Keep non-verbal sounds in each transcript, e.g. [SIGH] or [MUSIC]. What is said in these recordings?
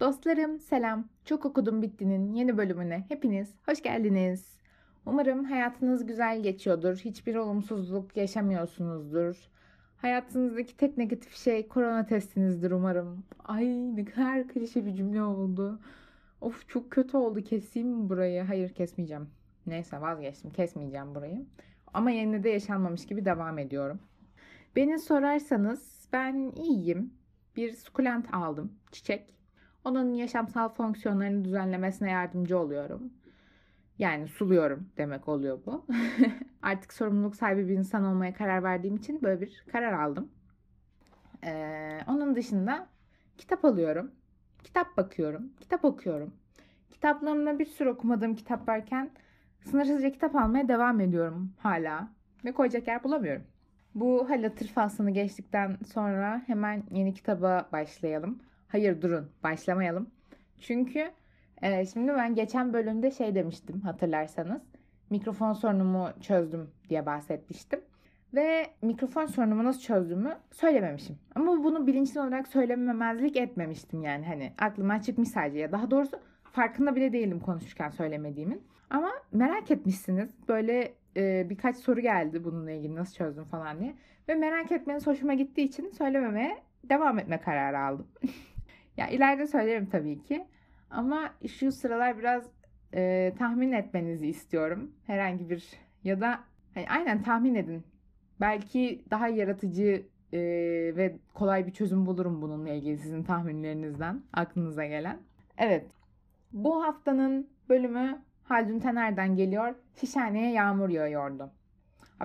Dostlarım selam. Çok okudum bittinin yeni bölümüne hepiniz hoş geldiniz. Umarım hayatınız güzel geçiyordur. Hiçbir olumsuzluk yaşamıyorsunuzdur. Hayatınızdaki tek negatif şey korona testinizdir umarım. Ay ne kadar klişe bir cümle oldu. Of çok kötü oldu. Keseyim mi burayı? Hayır kesmeyeceğim. Neyse vazgeçtim. Kesmeyeceğim burayı. Ama yerine de yaşanmamış gibi devam ediyorum. Beni sorarsanız ben iyiyim. Bir sukulent aldım. Çiçek. Onun yaşamsal fonksiyonlarını düzenlemesine yardımcı oluyorum. Yani suluyorum demek oluyor bu. [LAUGHS] Artık sorumluluk sahibi bir insan olmaya karar verdiğim için böyle bir karar aldım. Ee, onun dışında kitap alıyorum. Kitap bakıyorum. Kitap okuyorum. Kitaplarımda bir sürü okumadığım kitap varken sınırsızca kitap almaya devam ediyorum hala. Ve koyacak yer bulamıyorum. Bu hal hatır faslını geçtikten sonra hemen yeni kitaba başlayalım. Hayır durun başlamayalım. Çünkü e, şimdi ben geçen bölümde şey demiştim hatırlarsanız. Mikrofon sorunumu çözdüm diye bahsetmiştim. Ve mikrofon sorunumu nasıl çözdüğümü söylememişim. Ama bunu bilinçli olarak söylememezlik etmemiştim yani. Hani aklıma çıkmış sadece ya daha doğrusu farkında bile değilim konuşurken söylemediğimin. Ama merak etmişsiniz. Böyle e, birkaç soru geldi bununla ilgili nasıl çözdüm falan diye. Ve merak etmeniz hoşuma gittiği için söylememeye devam etme kararı aldım. [LAUGHS] ya ileride söylerim tabii ki. Ama şu sıralar biraz e, tahmin etmenizi istiyorum. Herhangi bir ya da hani aynen tahmin edin. Belki daha yaratıcı e, ve kolay bir çözüm bulurum bununla ilgili sizin tahminlerinizden aklınıza gelen. Evet. Bu haftanın bölümü Haldun Taner'den geliyor. Şişhane'ye yağmur yağıyordu.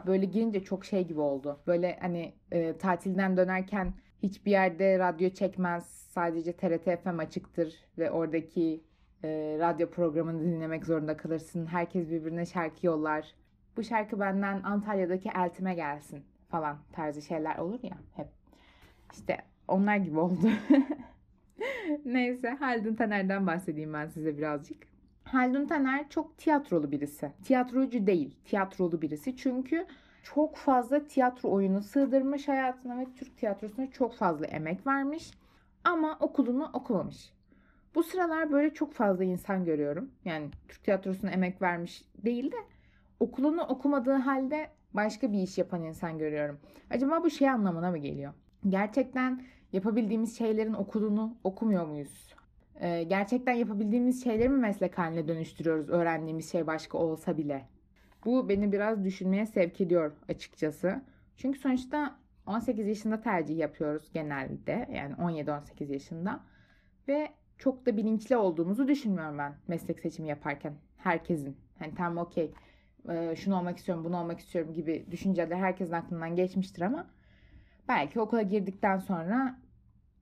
Böyle girince çok şey gibi oldu. Böyle hani e, tatilden dönerken hiçbir yerde radyo çekmez. Sadece TRT FM açıktır ve oradaki e, radyo programını dinlemek zorunda kalırsın. Herkes birbirine şarkı yollar. Bu şarkı benden Antalya'daki eltime gelsin falan tarzı şeyler olur ya hep. İşte onlar gibi oldu. [LAUGHS] Neyse Haldun Taner'den bahsedeyim ben size birazcık. Haldun Taner çok tiyatrolu birisi. Tiyatrocu değil, tiyatrolu birisi. Çünkü çok fazla tiyatro oyunu sığdırmış hayatına ve Türk tiyatrosuna çok fazla emek vermiş. Ama okulunu okumamış. Bu sıralar böyle çok fazla insan görüyorum. Yani Türk tiyatrosuna emek vermiş değil de okulunu okumadığı halde başka bir iş yapan insan görüyorum. Acaba bu şey anlamına mı geliyor? Gerçekten yapabildiğimiz şeylerin okulunu okumuyor muyuz? Ee, gerçekten yapabildiğimiz şeyleri mi meslek haline dönüştürüyoruz öğrendiğimiz şey başka olsa bile? Bu beni biraz düşünmeye sevk ediyor açıkçası. Çünkü sonuçta 18 yaşında tercih yapıyoruz genelde. Yani 17-18 yaşında. Ve çok da bilinçli olduğumuzu düşünmüyorum ben meslek seçimi yaparken. Herkesin. Hani tamam okey şunu olmak istiyorum, bunu olmak istiyorum gibi düşünceler herkesin aklından geçmiştir ama belki okula girdikten sonra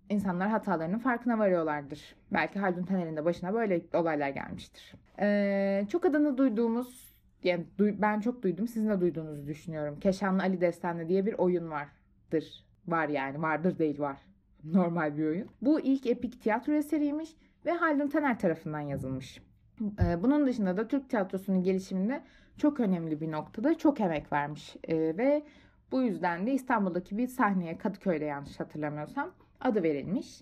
insanlar hatalarının farkına varıyorlardır. Belki Haldun Taner'in de başına böyle olaylar gelmiştir. Ee, çok adını duyduğumuz, yani ben çok duydum, sizin de duyduğunuzu düşünüyorum. Keşanlı Ali Destanı diye bir oyun vardır. Var yani, vardır değil var. [LAUGHS] Normal bir oyun. Bu ilk epik tiyatro eseriymiş ve Haldun Taner tarafından yazılmış. Ee, bunun dışında da Türk tiyatrosunun gelişiminde çok önemli bir noktada çok emek vermiş. Ee, ve bu yüzden de İstanbul'daki bir sahneye Kadıköy'de yanlış hatırlamıyorsam adı verilmiş.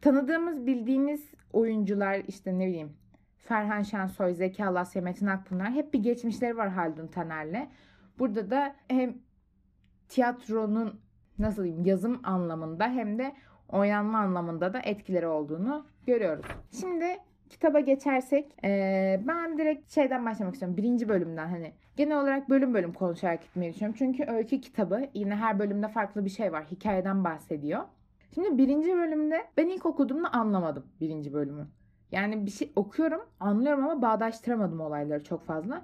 Tanıdığımız, bildiğimiz oyuncular işte ne bileyim Ferhan Şensoy, Zeki Alasya, Metin Akpınar hep bir geçmişleri var Haldun Taner'le. Burada da hem tiyatronun nasıl diyeyim yazım anlamında hem de oynanma anlamında da etkileri olduğunu görüyoruz. Şimdi kitaba geçersek e, ben direkt şeyden başlamak istiyorum. Birinci bölümden hani genel olarak bölüm bölüm konuşarak gitmeyi düşünüyorum. Çünkü öykü kitabı yine her bölümde farklı bir şey var. Hikayeden bahsediyor. Şimdi birinci bölümde ben ilk okuduğumda anlamadım birinci bölümü. Yani bir şey okuyorum anlıyorum ama bağdaştıramadım olayları çok fazla.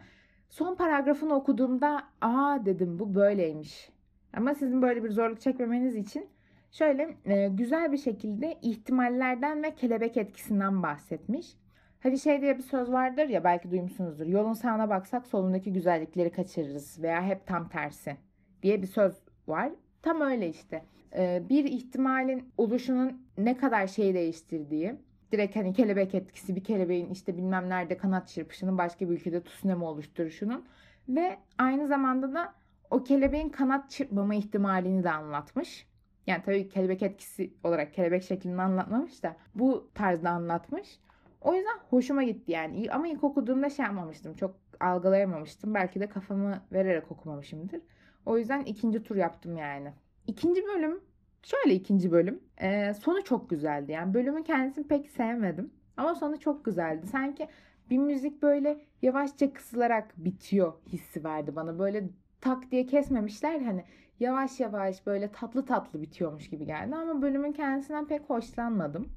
Son paragrafını okuduğumda aa dedim bu böyleymiş. Ama sizin böyle bir zorluk çekmemeniz için şöyle e, güzel bir şekilde ihtimallerden ve kelebek etkisinden bahsetmiş. Hani şey diye bir söz vardır ya belki duymuşsunuzdur. Yolun sağına baksak solundaki güzellikleri kaçırırız veya hep tam tersi diye bir söz var. Tam öyle işte. Ee, bir ihtimalin oluşunun ne kadar şeyi değiştirdiği, direkt hani kelebek etkisi bir kelebeğin işte bilmem nerede kanat çırpışının başka bir ülkede tsunami oluşturuşunun ve aynı zamanda da o kelebeğin kanat çırpmama ihtimalini de anlatmış. Yani tabii kelebek etkisi olarak kelebek şeklinde anlatmamış da bu tarzda anlatmış. O yüzden hoşuma gitti yani. Ama ilk okuduğumda şey yapmamıştım. Çok algılayamamıştım. Belki de kafamı vererek okumamışımdır. O yüzden ikinci tur yaptım yani. İkinci bölüm şöyle ikinci bölüm. Ee, sonu çok güzeldi. Yani bölümün kendisini pek sevmedim. Ama sonu çok güzeldi. Sanki bir müzik böyle yavaşça kısılarak bitiyor hissi verdi bana. Böyle tak diye kesmemişler hani yavaş yavaş böyle tatlı tatlı bitiyormuş gibi geldi ama bölümün kendisinden pek hoşlanmadım.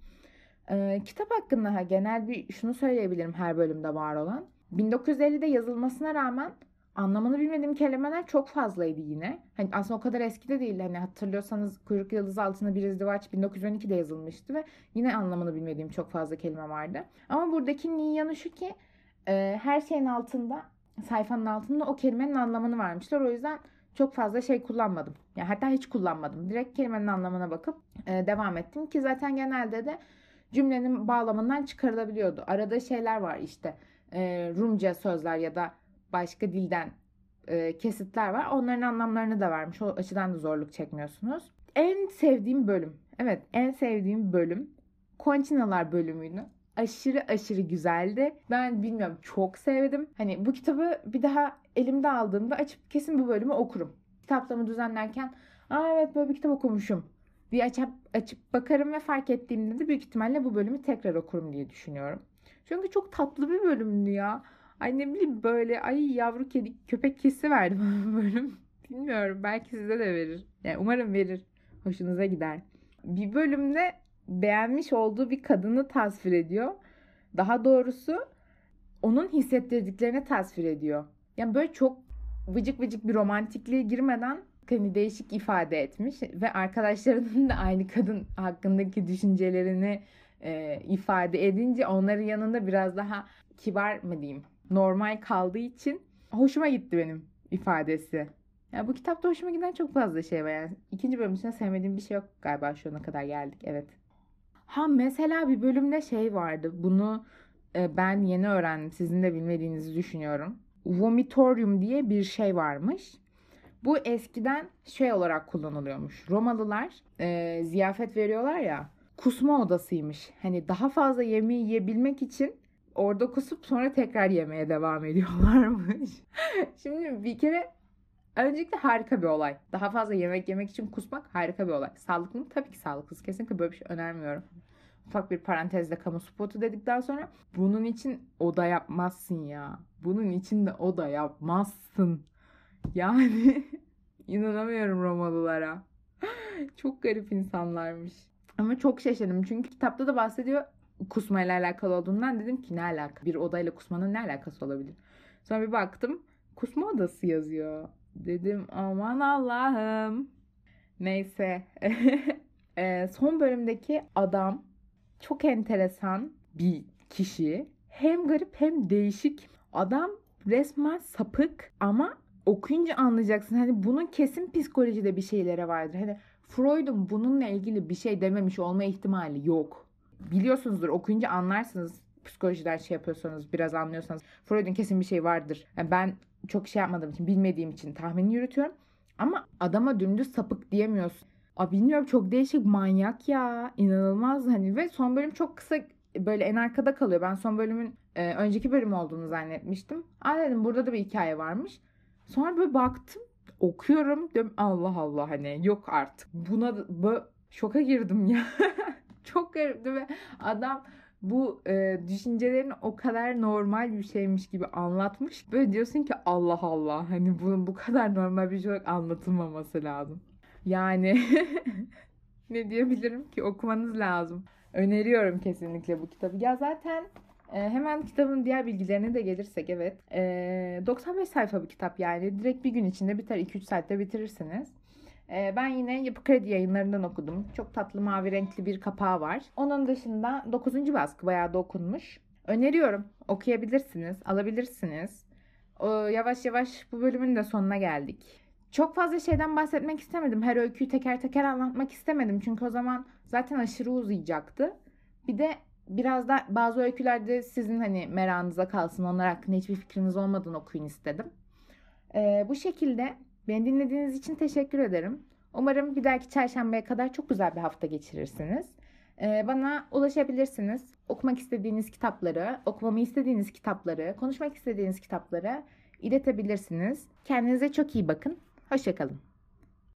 Ee, kitap hakkında genel bir şunu söyleyebilirim her bölümde var olan. 1950'de yazılmasına rağmen anlamını bilmediğim kelimeler çok fazlaydı yine. Hani aslında o kadar eski de değil. Hani hatırlıyorsanız Kuyruk Yıldız altında bir izdivaç 1912'de yazılmıştı ve yine anlamını bilmediğim çok fazla kelime vardı. Ama buradaki iyi yanı şu ki e, her şeyin altında sayfanın altında o kelimenin anlamını vermişler. O yüzden çok fazla şey kullanmadım. Yani hatta hiç kullanmadım. Direkt kelimenin anlamına bakıp e, devam ettim ki zaten genelde de cümlenin bağlamından çıkarılabiliyordu. Aradığı şeyler var işte. E, Rumca sözler ya da başka dilden e, kesitler var. Onların anlamlarını da vermiş. O açıdan da zorluk çekmiyorsunuz. En sevdiğim bölüm. Evet en sevdiğim bölüm. Konçinalar bölümüydü. Aşırı aşırı güzeldi. Ben bilmiyorum çok sevdim. Hani bu kitabı bir daha elimde aldığımda açıp kesin bu bölümü okurum. Kitaplığımı düzenlerken Aa evet böyle bir kitap okumuşum bir açıp, açıp bakarım ve fark ettiğimde de büyük ihtimalle bu bölümü tekrar okurum diye düşünüyorum. Çünkü çok tatlı bir bölümdü ya. Ay ne bileyim böyle ay yavru kedi köpek kesi verdi bana bölüm. [LAUGHS] Bilmiyorum belki size de verir. Yani umarım verir. Hoşunuza gider. Bir bölümde beğenmiş olduğu bir kadını tasvir ediyor. Daha doğrusu onun hissettirdiklerini tasvir ediyor. Yani böyle çok vıcık vıcık bir romantikliğe girmeden hani değişik ifade etmiş ve arkadaşlarının [LAUGHS] da aynı kadın hakkındaki düşüncelerini e, ifade edince onların yanında biraz daha kibar mı diyeyim normal kaldığı için hoşuma gitti benim ifadesi. Yani bu kitapta hoşuma giden çok fazla şey var. Yani ikinci bölüm için sevmediğim bir şey yok galiba şu ana kadar geldik. Evet. Ha mesela bir bölümde şey vardı. Bunu e, ben yeni öğrendim. Sizin de bilmediğinizi düşünüyorum. Vomitorium diye bir şey varmış. Bu eskiden şey olarak kullanılıyormuş. Romalılar e, ziyafet veriyorlar ya kusma odasıymış. Hani daha fazla yemeği yiyebilmek için orada kusup sonra tekrar yemeye devam ediyorlarmış. [LAUGHS] Şimdi bir kere öncelikle harika bir olay. Daha fazla yemek yemek için kusmak harika bir olay. Sağlıklı mı? Tabii ki sağlıksız. Kesinlikle böyle bir şey önermiyorum. Ufak bir parantezde kamu spotu dedikten sonra bunun için oda yapmazsın ya. Bunun için de oda yapmazsın. Yani [LAUGHS] inanamıyorum Romalılara. [GASPS] çok garip insanlarmış. Ama çok şaşırdım çünkü kitapta da bahsediyor kusmayla alakalı olduğundan dedim ki ne alaka? Bir odayla kusmanın ne alakası olabilir? Sonra bir baktım kusma odası yazıyor. Dedim aman Allah'ım. Neyse. [LAUGHS] e, son bölümdeki adam çok enteresan bir kişi. Hem garip hem değişik. Adam resmen sapık ama okuyunca anlayacaksın. Hani bunun kesin psikolojide bir şeylere vardır. Hani Freud'un bununla ilgili bir şey dememiş olma ihtimali yok. Biliyorsunuzdur okuyunca anlarsınız psikolojiden şey yapıyorsanız biraz anlıyorsanız Freud'un kesin bir şey vardır. Yani ben çok şey yapmadığım için bilmediğim için tahmini yürütüyorum. Ama adama dümdüz sapık diyemiyorsun. Aa, bilmiyorum çok değişik manyak ya. inanılmaz hani ve son bölüm çok kısa böyle en arkada kalıyor. Ben son bölümün e, önceki bölüm olduğunu zannetmiştim. Aa dedim burada da bir hikaye varmış. Sonra böyle baktım okuyorum diyorum Allah Allah hani yok artık. Buna böyle şoka girdim ya. [LAUGHS] Çok garipti ve adam bu e, düşüncelerini o kadar normal bir şeymiş gibi anlatmış. Böyle diyorsun ki Allah Allah hani bunun bu kadar normal bir şey olarak anlatılmaması lazım. Yani [LAUGHS] ne diyebilirim ki okumanız lazım. Öneriyorum kesinlikle bu kitabı. Ya zaten e, hemen kitabın diğer bilgilerine de gelirsek evet. E, 95 sayfa bir kitap yani. Direkt bir gün içinde biter. 2-3 saatte bitirirsiniz. E, ben yine Yapı Kredi yayınlarından okudum. Çok tatlı mavi renkli bir kapağı var. Onun dışında 9. baskı bayağı da okunmuş. Öneriyorum. Okuyabilirsiniz, alabilirsiniz. Yavaş yavaş bu bölümün de sonuna geldik. Çok fazla şeyden bahsetmek istemedim. Her öyküyü teker teker anlatmak istemedim. Çünkü o zaman zaten aşırı uzayacaktı. Bir de biraz da bazı öykülerde sizin hani merakınıza kalsın. Onlar hakkında hiçbir fikriniz olmadan okuyun istedim. Ee, bu şekilde beni dinlediğiniz için teşekkür ederim. Umarım bir dahaki çarşambaya kadar çok güzel bir hafta geçirirsiniz. Ee, bana ulaşabilirsiniz. Okumak istediğiniz kitapları, okumamı istediğiniz kitapları, konuşmak istediğiniz kitapları iletebilirsiniz. Kendinize çok iyi bakın. Hoşçakalın.